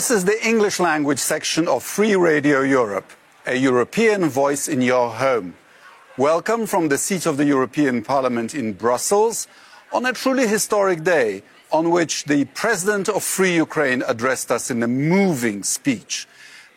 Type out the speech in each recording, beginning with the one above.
This is the English language section of Free Radio Europe, a European voice in your home. Welcome from the seat of the European Parliament in Brussels on a truly historic day on which the President of Free Ukraine addressed us in a moving speech.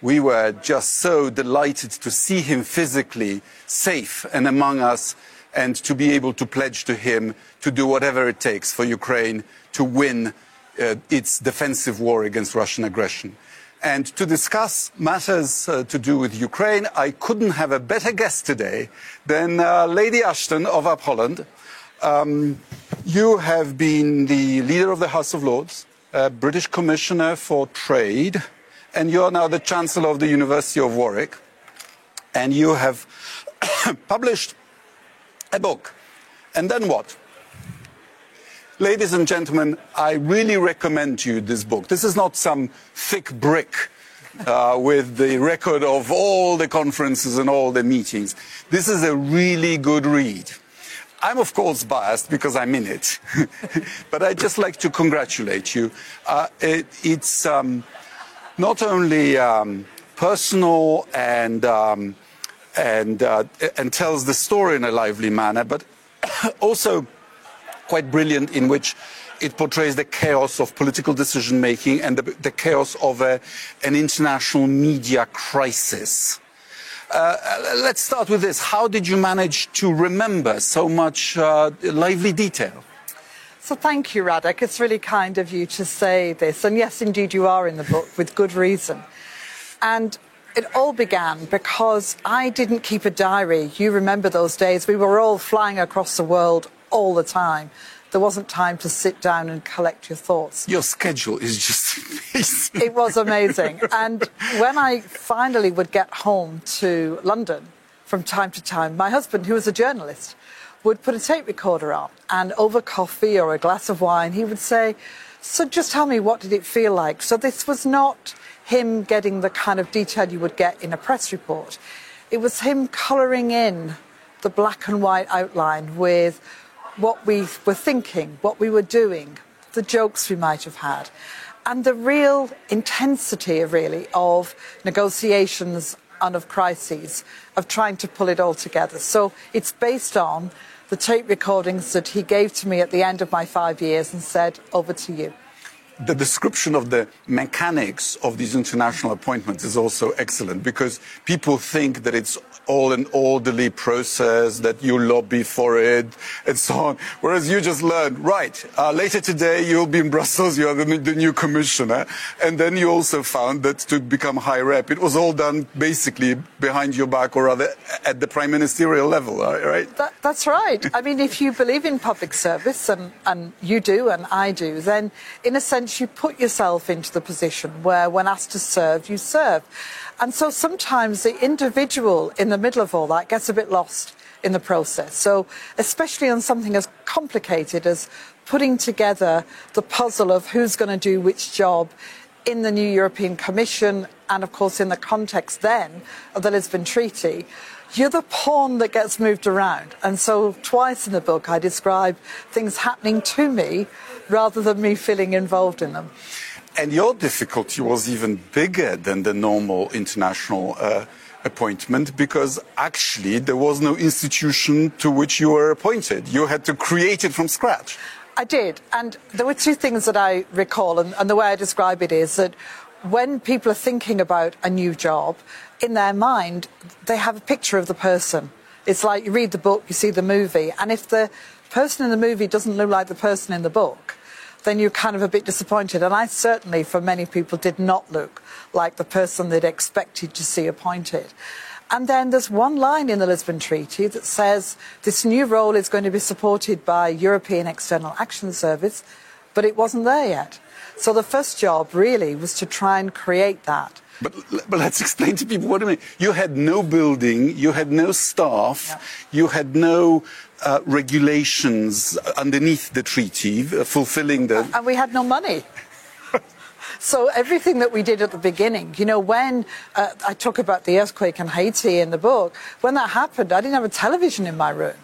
We were just so delighted to see him physically safe and among us and to be able to pledge to him to do whatever it takes for Ukraine to win uh, its defensive war against Russian aggression. And to discuss matters uh, to do with Ukraine, I couldn't have a better guest today than uh, Lady Ashton of Up Holland. Um, you have been the leader of the House of Lords, a British Commissioner for Trade, and you are now the Chancellor of the University of Warwick. And you have published a book. And then what? Ladies and gentlemen, I really recommend you this book. This is not some thick brick uh, with the record of all the conferences and all the meetings. This is a really good read. I'm, of course, biased because I'm in it, but I'd just like to congratulate you. Uh, it, it's um, not only um, personal and, um, and, uh, and tells the story in a lively manner, but also quite brilliant in which it portrays the chaos of political decision making and the, the chaos of a, an international media crisis. Uh, let's start with this. How did you manage to remember so much uh, lively detail? So thank you, Radek. It's really kind of you to say this. And yes, indeed, you are in the book with good reason. And it all began because I didn't keep a diary. You remember those days. We were all flying across the world all the time. There wasn't time to sit down and collect your thoughts. Your schedule is just amazing. It was amazing. and when I finally would get home to London from time to time, my husband, who was a journalist, would put a tape recorder on and over coffee or a glass of wine, he would say, So just tell me, what did it feel like? So this was not him getting the kind of detail you would get in a press report. It was him colouring in the black and white outline with what we were thinking, what we were doing, the jokes we might have had, and the real intensity, really, of negotiations and of crises, of trying to pull it all together. So it's based on the tape recordings that he gave to me at the end of my five years and said, Over to you the description of the mechanics of these international appointments is also excellent because people think that it's all an orderly process, that you lobby for it, and so on. Whereas you just learn, right, uh, later today you'll be in Brussels, you're the, the, new commissioner, and then you also found that to become high rep, it was all done basically behind your back, or rather at the prime ministerial level, uh, right? That, that's right. I mean, if you believe in public service, and, and you do, and I do, then in a sense, you put yourself into the position where, when asked to serve, you serve. And so sometimes the individual in the middle of all that gets a bit lost in the process. So, especially on something as complicated as putting together the puzzle of who's going to do which job in the new European Commission and, of course, in the context then of the Lisbon Treaty, you're the pawn that gets moved around. And so, twice in the book, I describe things happening to me rather than me feeling involved in them. And your difficulty was even bigger than the normal international uh, appointment because actually there was no institution to which you were appointed. You had to create it from scratch. I did. And there were two things that I recall, and, and the way I describe it is that when people are thinking about a new job, in their mind, they have a picture of the person. It's like you read the book, you see the movie, and if the person in the movie doesn't look like the person in the book, then you're kind of a bit disappointed. And I certainly, for many people, did not look like the person they'd expected to see appointed. And then there's one line in the Lisbon Treaty that says this new role is going to be supported by European External Action Service, but it wasn't there yet. So the first job really was to try and create that. But, but let's explain to people what I mean. You had no building, you had no staff, yeah. you had no uh, regulations underneath the treaty uh, fulfilling the. And we had no money. So everything that we did at the beginning, you know, when uh, I talk about the earthquake in Haiti in the book, when that happened, I didn't have a television in my room.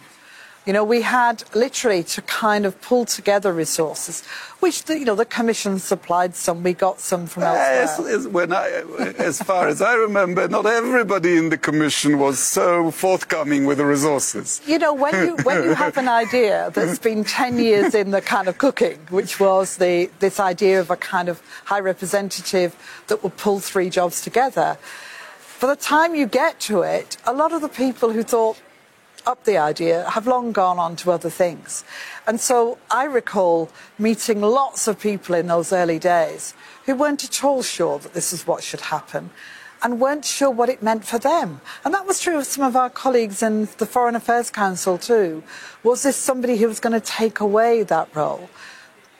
You know, we had literally to kind of pull together resources, which the, you know the commission supplied some. We got some from elsewhere. As, as, I, as far as I remember, not everybody in the commission was so forthcoming with the resources. You know, when you when you have an idea that's been ten years in the kind of cooking, which was the this idea of a kind of high representative that would pull three jobs together. By the time you get to it, a lot of the people who thought up the idea have long gone on to other things. And so I recall meeting lots of people in those early days who weren't at all sure that this is what should happen and weren't sure what it meant for them. And that was true of some of our colleagues in the Foreign Affairs Council too. Was this somebody who was going to take away that role?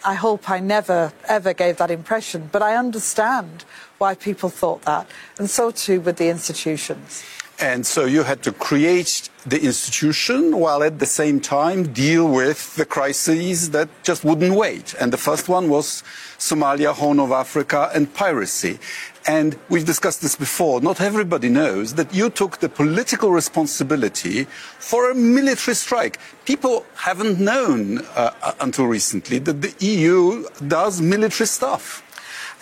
I hope I never, ever gave that impression, but I understand why people thought that, and so too with the institutions. And so you had to create the institution while at the same time deal with the crises that just wouldn't wait. And the first one was Somalia, Horn of Africa, and piracy. And we've discussed this before. Not everybody knows that you took the political responsibility for a military strike. People haven't known uh, until recently that the EU does military stuff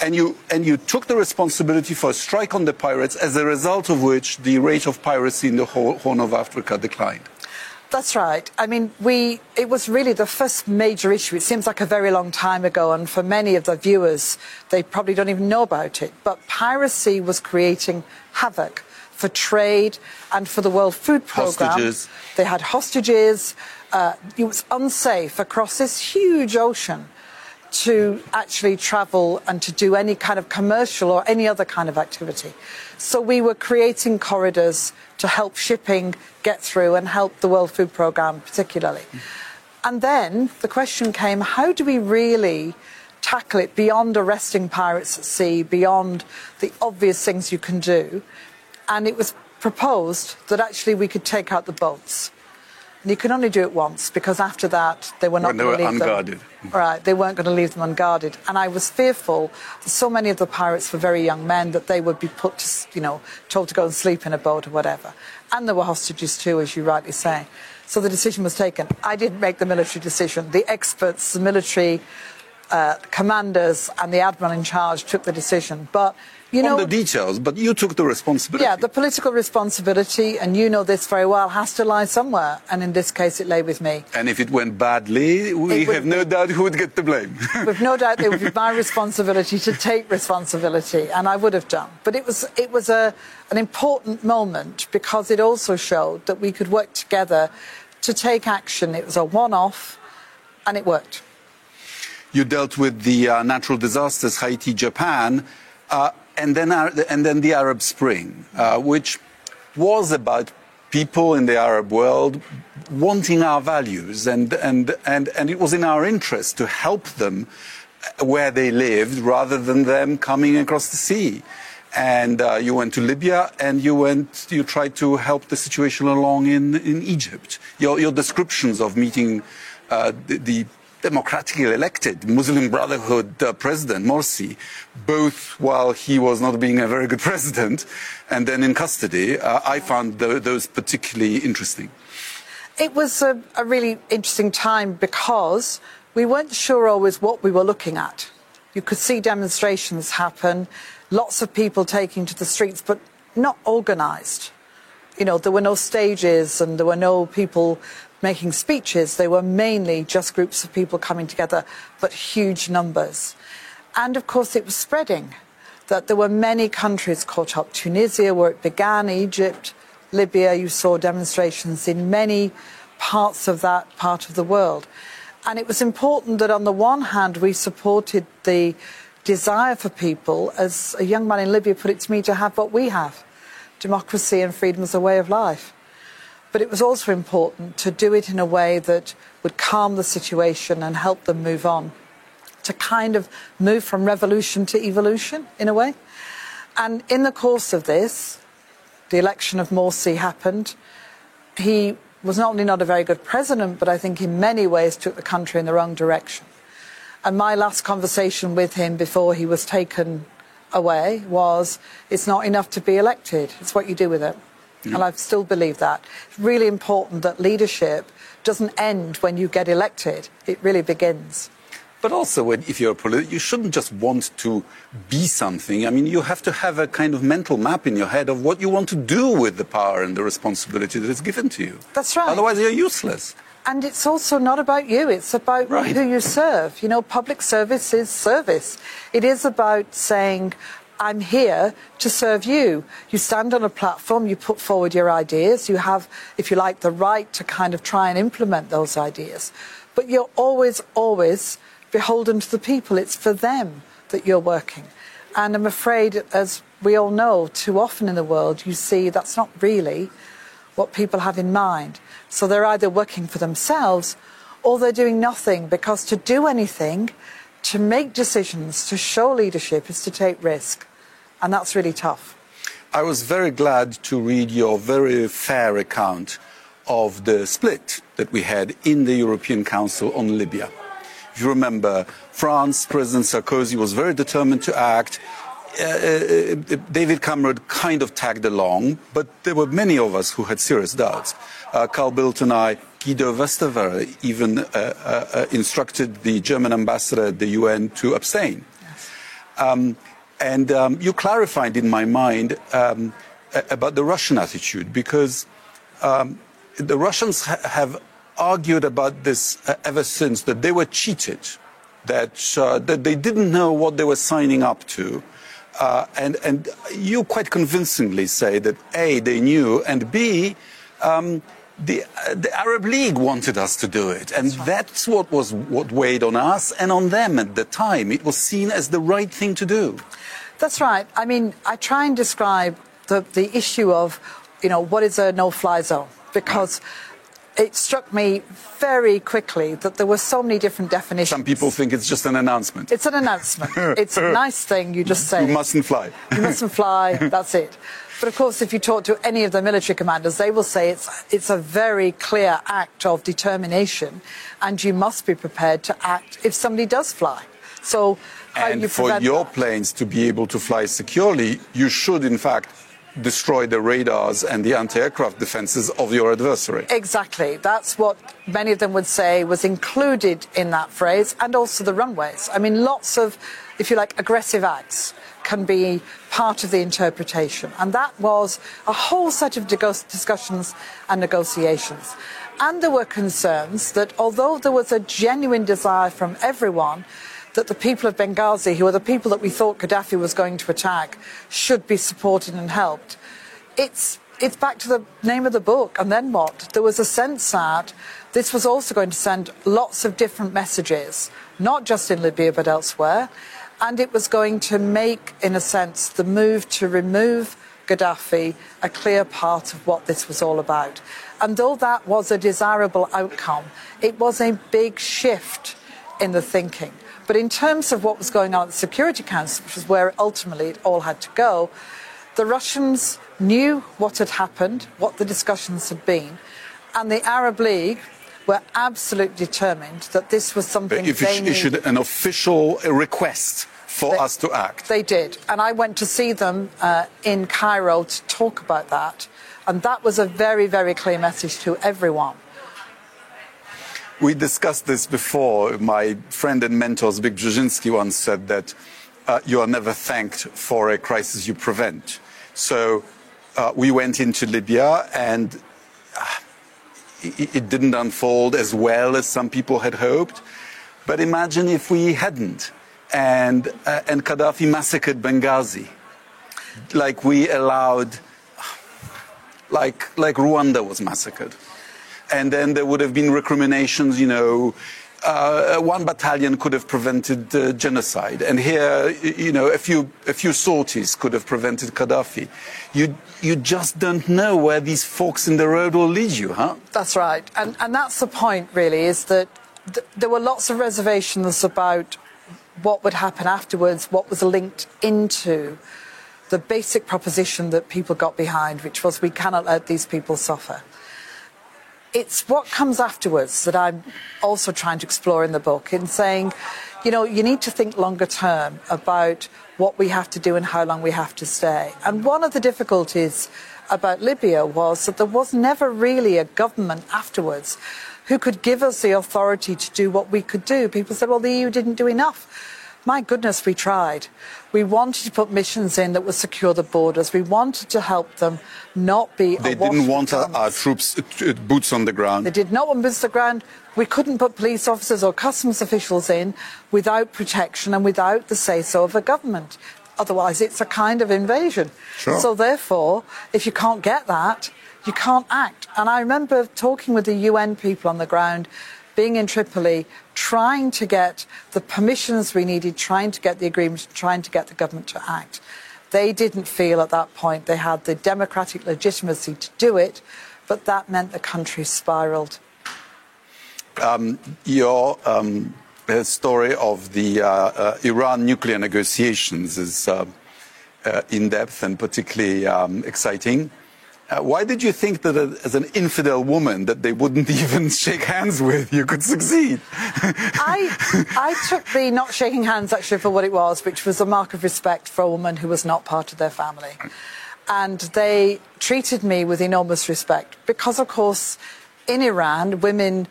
and you, and you took the responsibility for a strike on the pirates, as a result of which the rate of piracy in the Horn of Africa declined. That's right. I mean, we, it was really the first major issue. It seems like a very long time ago, and for many of the viewers, they probably don't even know about it. But piracy was creating havoc for trade and for the World Food Programme. Hostages. They had hostages. Uh, it was unsafe across this huge ocean to actually travel and to do any kind of commercial or any other kind of activity. So we were creating corridors to help shipping get through and help the World Food Programme particularly. And then the question came how do we really tackle it beyond arresting pirates at sea, beyond the obvious things you can do? And it was proposed that actually we could take out the boats. You can only do it once because after that they were not when they were leave unguarded. Them. Right, they weren't going to leave them unguarded. And I was fearful that so many of the pirates were very young men that they would be put, to, you know, told to go and sleep in a boat or whatever. And there were hostages too, as you rightly say. So the decision was taken. I didn't make the military decision. The experts, the military uh, commanders, and the admiral in charge took the decision. But you know, on the details, but you took the responsibility. Yeah, the political responsibility, and you know this very well, has to lie somewhere. And in this case, it lay with me. And if it went badly, we have no doubt who would get the blame. We've no doubt it would be my responsibility to take responsibility, and I would have done. But it was, it was a, an important moment because it also showed that we could work together to take action. It was a one off, and it worked. You dealt with the uh, natural disasters, Haiti, Japan. Uh, and then, and then the Arab Spring, uh, which was about people in the Arab world wanting our values, and, and, and, and it was in our interest to help them where they lived rather than them coming across the sea. And uh, you went to Libya and you went, you tried to help the situation along in, in Egypt. Your, your descriptions of meeting uh, the, the democratically elected Muslim Brotherhood uh, president, Morsi, both while he was not being a very good president and then in custody, uh, I found th- those particularly interesting. It was a, a really interesting time because we weren't sure always what we were looking at. You could see demonstrations happen, lots of people taking to the streets, but not organised. You know, there were no stages and there were no people making speeches. They were mainly just groups of people coming together, but huge numbers. And of course, it was spreading, that there were many countries caught up. Tunisia, where it began, Egypt, Libya, you saw demonstrations in many parts of that part of the world. And it was important that, on the one hand, we supported the desire for people, as a young man in Libya put it to me, to have what we have democracy and freedom as a way of life. But it was also important to do it in a way that would calm the situation and help them move on, to kind of move from revolution to evolution in a way. And in the course of this, the election of Morsi happened. He was not only not a very good president, but I think in many ways took the country in the wrong direction. And my last conversation with him before he was taken away was it's not enough to be elected, it's what you do with it. And I still believe that. It's really important that leadership doesn't end when you get elected, it really begins. But also, when, if you're a politician, you shouldn't just want to be something. I mean, you have to have a kind of mental map in your head of what you want to do with the power and the responsibility that is given to you. That's right. Otherwise, you're useless. And it's also not about you, it's about Right. who you serve. You know, public service is service. It is about saying, I'm here to serve you. You stand on a platform, you put forward your ideas, you have, if you like, the right to kind of try and implement those ideas. But you're always, always beholden to the people. It's for them that you're working. And I'm afraid, as we all know, too often in the world, you see that's not really what people have in mind. So they're either working for themselves or they're doing nothing because to do anything, to make decisions, to show leadership is to take risk. And that's really tough. I was very glad to read your very fair account of the split that we had in the European Council on Libya. If you remember, France, President Sarkozy was very determined to act. Uh, uh, David Cameron kind of tagged along, but there were many of us who had serious doubts. Uh, Carl Bildt and I, Guido Westerwelle, even uh, uh, uh, instructed the German ambassador at the UN to abstain. Um, and um, you clarified in my mind um, about the Russian attitude because um, the Russians ha- have argued about this uh, ever since that they were cheated, that, uh, that they didn't know what they were signing up to. Uh, and, and you quite convincingly say that A, they knew, and B, um, the, uh, the Arab League wanted us to do it. And that's what was what weighed on us and on them at the time. It was seen as the right thing to do. That's right. I mean, I try and describe the, the issue of, you know, what is a no fly zone? Because it struck me very quickly that there were so many different definitions. Some people think it's just an announcement. It's an announcement. it's a nice thing. You just say You mustn't fly. you mustn't fly. That's it. But of course, if you talk to any of the military commanders, they will say it's it's a very clear act of determination, and you must be prepared to act if somebody does fly. So, how and you for your that? planes to be able to fly securely, you should, in fact, destroy the radars and the anti-aircraft defenses of your adversary. Exactly. That's what many of them would say was included in that phrase, and also the runways. I mean, lots of, if you like, aggressive acts can be part of the interpretation. And that was a whole set of discussions and negotiations. And there were concerns that although there was a genuine desire from everyone that the people of Benghazi, who are the people that we thought Gaddafi was going to attack, should be supported and helped, it's it's back to the name of the book. And then what? There was a sense that this was also going to send lots of different messages, not just in Libya but elsewhere. And it was going to make, in a sense, the move to remove Gaddafi a clear part of what this was all about. And though that was a desirable outcome, it was a big shift in the thinking. But in terms of what was going on at the Security Council, which is where ultimately it all had to go, the Russians knew what had happened, what the discussions had been, and the Arab League were absolutely determined that this was something If they issued an official request for They- us to act. They did. And I went to see them uh, in Cairo to talk about that. And that was a very, very clear message to everyone. We discussed this before. My friend and mentor Zbigniew Brzezinski once said that uh, you are never thanked for a crisis you prevent. So uh, we went into Libya and uh, it, it didn't unfold as well as some people had hoped. But imagine if we hadn't and, uh, and Gaddafi massacred Benghazi like we allowed like, like Rwanda was massacred. And then there would have been recriminations, you know, uh, one battalion could have prevented uh, genocide. And here, you know, a few, a few sorties could have prevented Gaddafi. You, you just don't know where these forks in the road will lead you, huh? That's right. And, and that's the point, really, is that th- there were lots of reservations about what would happen afterwards, what was linked into the basic proposition that people got behind, which was we cannot let these people suffer. It's what comes afterwards that I'm also trying to explore in the book in saying, you know, you need to think longer term about what we have to do and how long we have to stay. And one of the difficulties about Libya was that there was never really a government afterwards who could give us the authority to do what we could do. People said, well, the EU didn't do enough. My goodness, we tried. We wanted to put missions in that would secure the borders. We wanted to help them not be. They didn't want our, our troops, uh, boots on the ground. They did not want boots on the ground. We couldn't put police officers or customs officials in without protection and without the say so of a government. Otherwise, it's a kind of invasion. Sure. So, therefore, if you can't get that, you can't act. And I remember talking with the UN people on the ground, being in Tripoli, trying to get the permissions we needed, trying to get the agreement, trying to get the government to act. They didn't feel at that point they had the democratic legitimacy to do it, but that meant the country spiraled. Um, your um, story of the uh, uh, Iran nuclear negotiations is uh, uh in depth and particularly um, exciting. Uh, why did you think that as an infidel woman that they wouldn't even shake hands with you could succeed? I, I took the not shaking hands actually for what it was, which was a mark of respect for a woman who was not part of their family. And they treated me with enormous respect because, of course, in Iran, women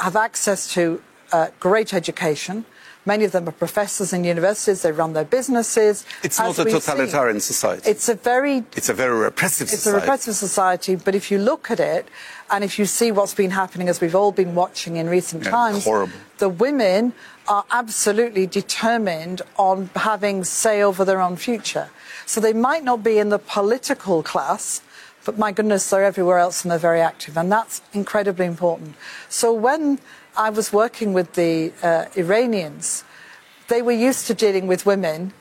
have access to uh, great education Many of them are professors in universities. They run their businesses. It's not a totalitarian society. It's a very. It's a very repressive it's society. It's a repressive society. But if you look at it, and if you see what's been happening, as we've all been watching in recent yeah, times, horrible. the women are absolutely determined on having say over their own future. So they might not be in the political class, but my goodness, they're everywhere else and they're very active. And that's incredibly important. So when I was working with the uh, Iranians. They were used to dealing with women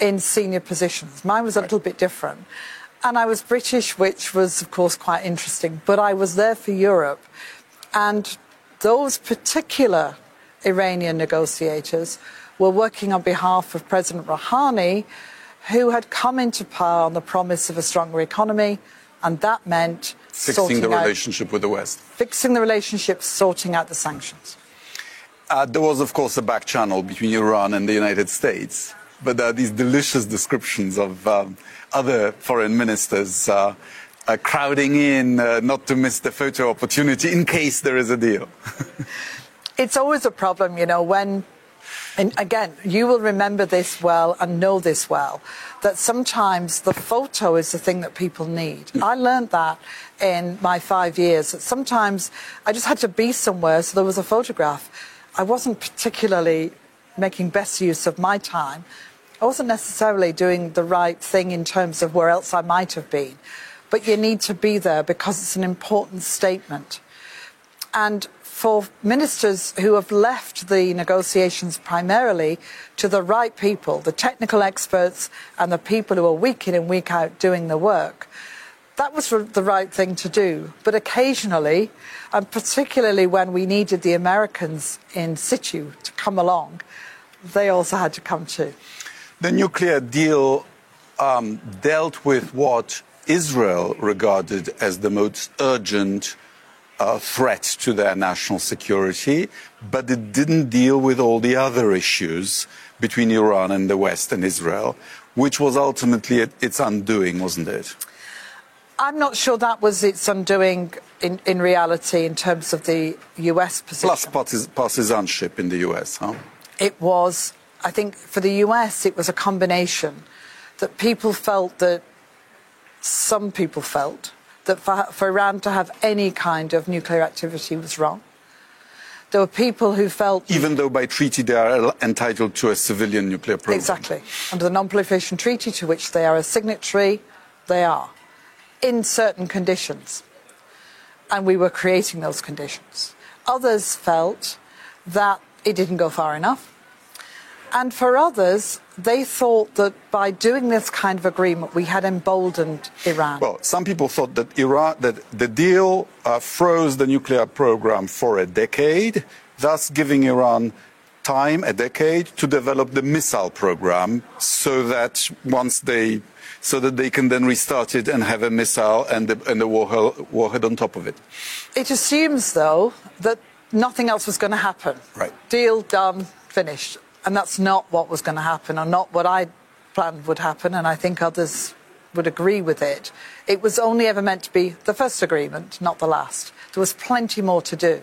in senior positions. Mine was a little bit different. And I was British, which was, of course, quite interesting. But I was there for Europe. And those particular Iranian negotiators were working on behalf of President Rouhani, who had come into power on the promise of a stronger economy. And that meant fixing the out, relationship with the West. Fixing the relationship, sorting out the sanctions. Uh, there was, of course, a back channel between Iran and the United States, but there are these delicious descriptions of um, other foreign ministers uh, uh, crowding in uh, not to miss the photo opportunity in case there is a deal. it's always a problem, you know, when and again, you will remember this well and know this well that sometimes the photo is the thing that people need. Hmm. I learned that in my five years that sometimes I just had to be somewhere, so there was a photograph. I wasn't particularly making best use of my time. I wasn't necessarily doing the right thing in terms of where else I might have been. But you need to be there because it's an important statement. And for ministers who have left the negotiations primarily to the right people, the technical experts and the people who are week in and week out doing the work. That was the right thing to do. But occasionally, and particularly when we needed the Americans in situ to come along, they also had to come too. The nuclear deal um, dealt with what Israel regarded as the most urgent uh, threat to their national security, but it didn't deal with all the other issues between Iran and the West and Israel, which was ultimately its undoing, wasn't it? I'm not sure that was its undoing in, in reality in terms of the US position. Plus partisanship in the US, huh? It was, I think, for the US, it was a combination that people felt that some people felt that for, for Iran to have any kind of nuclear activity was wrong. There were people who felt. Even though by treaty they are entitled to a civilian nuclear program. Exactly. Under the Non Proliferation Treaty, to which they are a signatory, they are. In certain conditions. And we were creating those conditions. Others felt that it didn't go far enough. And for others, they thought that by doing this kind of agreement, we had emboldened Iran. Well, some people thought that Iran, that the deal uh, froze the nuclear program for a decade, thus giving Iran time, a decade, to develop the missile program, so that once they, so that they can then restart it and have a missile and the, and the warhead, warhead on top of it. It assumes, though, that nothing else was going to happen. Right. Deal done, finished. And that's not what was going to happen, or not what I planned would happen, and I think others would agree with it. It was only ever meant to be the first agreement, not the last. There was plenty more to do.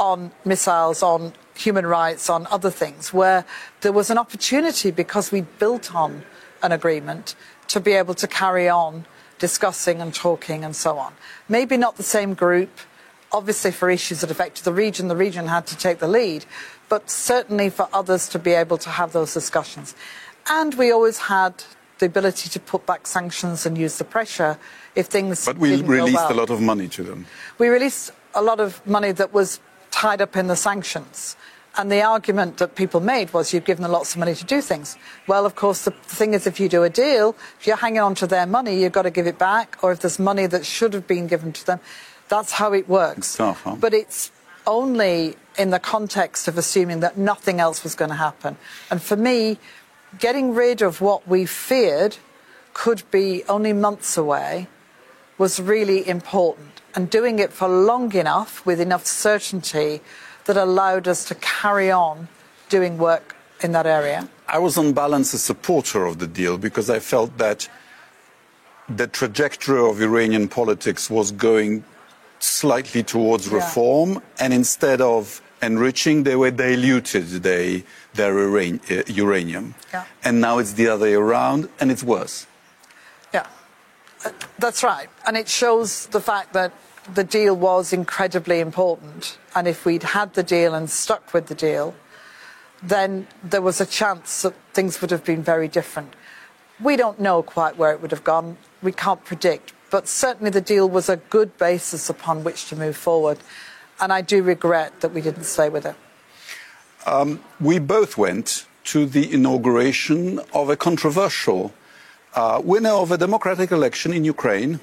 on missiles, on human rights, on other things, where there was an opportunity because we built on an agreement to be able to carry on discussing and talking and so on. Maybe not the same group, obviously for issues that affected the region, the region had to take the lead, but certainly for others to be able to have those discussions. And we always had the ability to put back sanctions and use the pressure if things. But we released well. a lot of money to them. We released a lot of money that was tied up in the sanctions. And the argument that people made was you've given them lots of money to do things. Well, of course, the thing is, if you do a deal, if you're hanging on to their money, you've got to give it back. Or if there's money that should have been given to them, that's how it works. tough, huh? But it's only in the context of assuming that nothing else was going to happen. And for me, getting rid of what we feared could be only months away was really important. And doing it for long enough with enough certainty that allowed us to carry on doing work in that area. I was on balance a supporter of the deal because I felt that the trajectory of Iranian politics was going slightly towards Yeah. reform, and instead of enriching, they were diluted they, their uran- uh, uranium. Yeah. And now it's the other way around, and it's worse. Yeah, Uh, that's right. And it shows the fact that the deal was incredibly important. And if we'd had the deal and stuck with the deal, then there was a chance that things would have been very different. We don't know quite where it would have gone. We can't predict. But certainly the deal was a good basis upon which to move forward. And I do regret that we didn't stay with it. we both went to the inauguration of a controversial uh, winner of a democratic election in Ukraine,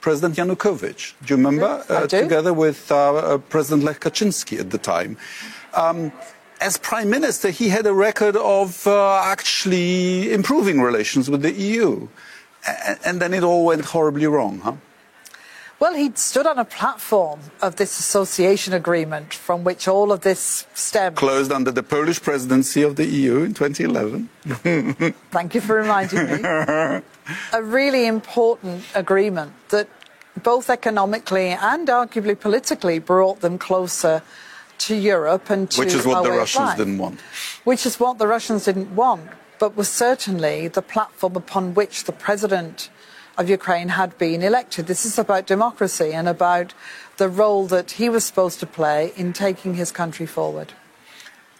President Yanukovych. Do you remember? I do. Together with uh, uh, President Lech Kaczynski at the time. Um, as prime minister, he had a record of uh, actually improving relations with the EU. And then it all went horribly wrong, huh? Well, he stood on a platform of this association agreement from which all of this stemmed. Closed under the Polish presidency of the EU in 2011. Thank you for reminding me. a really important agreement that both economically and arguably politically brought them closer to Europe and to Which is what the Russians life. didn't want. Which is what the Russians didn't want, but was certainly the platform upon which the president of Ukraine had been elected. This is about democracy and about the role that he was supposed to play in taking his country forward.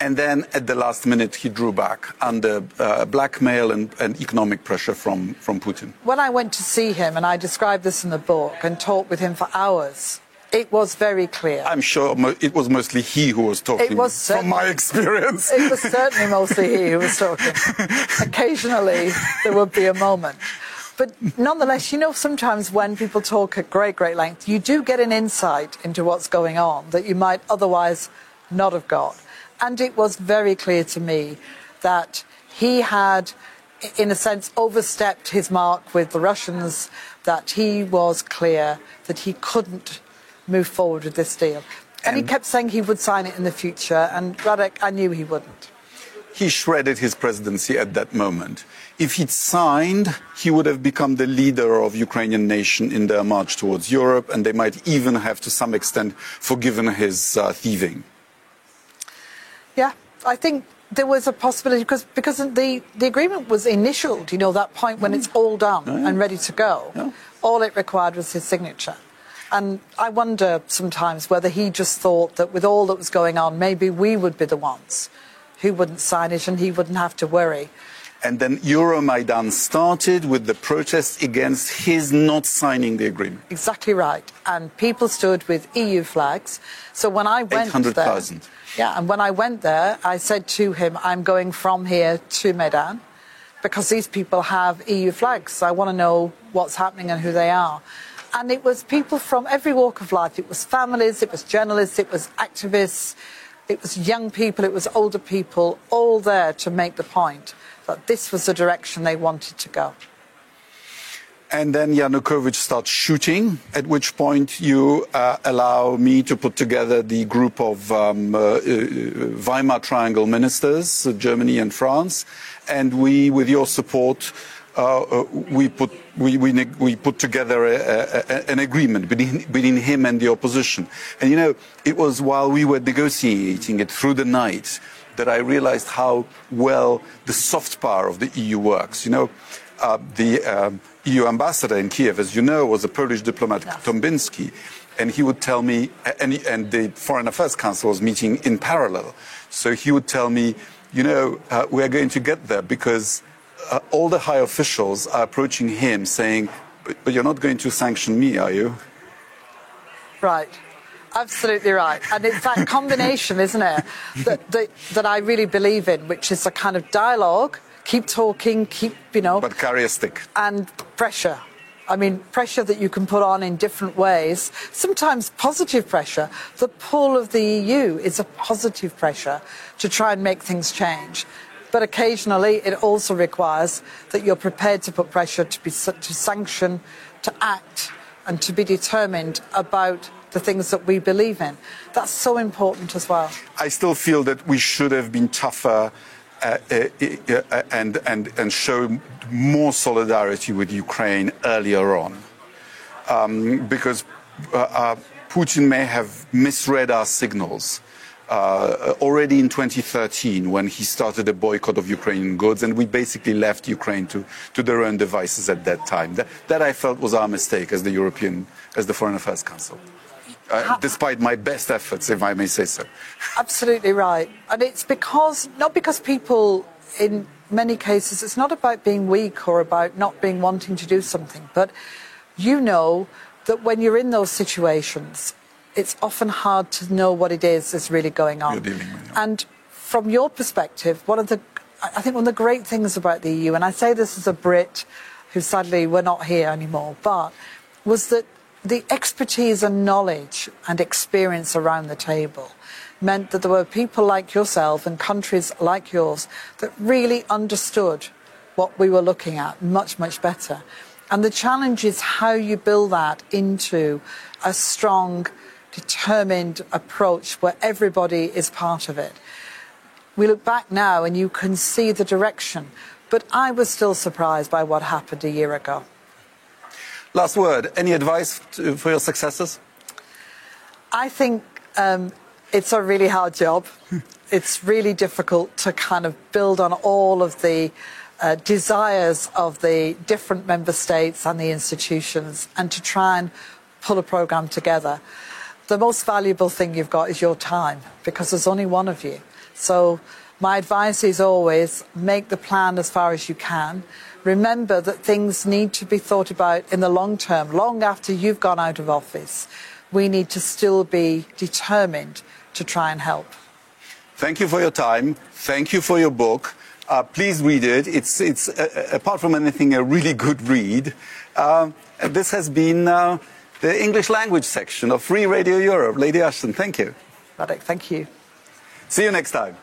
And then at the last minute, he drew back under uh, blackmail and, and economic pressure from, from Putin. When I went to see him, and I described this in the book and talked with him for hours, it was very clear. I'm sure it was mostly he who was talking It was from my experience. It was certainly mostly he who was talking. Occasionally, there would be a moment. But nonetheless, you know, sometimes when people talk at great, great length, you do get an insight into what's going on that you might otherwise not have got. And it was very clear to me that he had, in a sense, overstepped his mark with the Russians, that he was clear that he couldn't move forward with this deal. And, he kept saying he would sign it in the future, and Radek, I knew he wouldn't. he shredded his presidency at that moment. If he'd signed, he would have become the leader of Ukrainian nation in their march towards Europe, and they might even have, to some extent, forgiven his uh, thieving. Yeah, I think there was a possibility because because the the agreement was initialed. You know that point when it's all done and ready to go. Yeah. All it required was his signature. And I wonder sometimes whether he just thought that with all that was going on, maybe we would be the ones who wouldn't sign it and he wouldn't have to worry. And then Euromaidan started with the protests against his not signing the agreement. Exactly right. And people stood with EU flags. So when I went there, 800,000. yeah, and when I went there, I said to him, "I'm going from here to Maidan because these people have EU flags. I want to know what's happening and who they are." And it was people from every walk of life. It was families, it was journalists, it was activists, it was young people, it was older people, all there to make the point that this was the direction they wanted to go. And then Yanukovych starts shooting, at which point you uh, allow me to put together the group of um, uh, uh, Weimar Triangle ministers, uh, Germany and France. And we, with your support, uh, uh, we, put, we, we, we put together a, a, an agreement between, between him and the opposition. And you know, it was while we were negotiating it through the night that I realized how well the soft power of the EU works. You know, uh, the um, EU ambassador in Kiev, as you know, was a Polish diplomat, yes. Tombinski, and he would tell me, and, and, the Foreign Affairs Council was meeting in parallel. So he would tell me, you know, uh, we're going to get there because uh, all the high officials are approaching him saying, but, but you're not going to sanction me, are you? Right. Absolutely right. And it's that combination, isn't it, that, that, that I really believe in, which is a kind of dialogue, keep talking, keep, you know. But carry a stick. And pressure. I mean, pressure that you can put on in different ways, sometimes positive pressure. The pull of the EU is a positive pressure to try and make things change. But occasionally, it also requires that you're prepared to put pressure to, be, to sanction, to act, and to be determined about the things that we believe in. That's so important as well. I still feel that we should have been tougher uh, uh, uh, and, and, and show more solidarity with Ukraine earlier on. Um, because uh, uh, Putin may have misread our signals. Uh, already in 2013 when he started a boycott of Ukrainian goods, and we basically left Ukraine to, to their own devices at that time. That, that I felt was our mistake as the European, as the Foreign Affairs Council uh, despite my best efforts, if I may say so. Absolutely right. And it's because, not because people, in many cases, it's not about being weak or about not being wanting to do something, but you know that when you're in those situations, it's often hard to know what it is that's really going on. With, yeah. And from your perspective, one of the, I think one of the great things about the EU, and I say this as a Brit who sadly we're not here anymore, but was that the expertise and knowledge and experience around the table meant that there were people like yourself and countries like yours that really understood what we were looking at much, much better. And the challenge is how you build that into a strong, determined approach where everybody is part of it. We look back now and you can see the direction, but I was still surprised by what happened a year ago. Last word. Any advice to, for your successors? I think um, it's a really hard job. it's really difficult to kind of build on all of the uh, desires of the different member states and the institutions and to try and pull a program together. The most valuable thing you've got is your time because there's only one of you. So my advice is always make the plan as far as you can remember that things need to be thought about in the long term, long after you've gone out of office. We need to still be determined to try and help. Thank you for your time. Thank you for your book. Uh, please read it. It's, it's uh, uh apart from anything, a really good read. Uh, this has been uh, the English language section of Free Radio Europe. Lady Ashton, thank you. Radek, thank you. See you next time.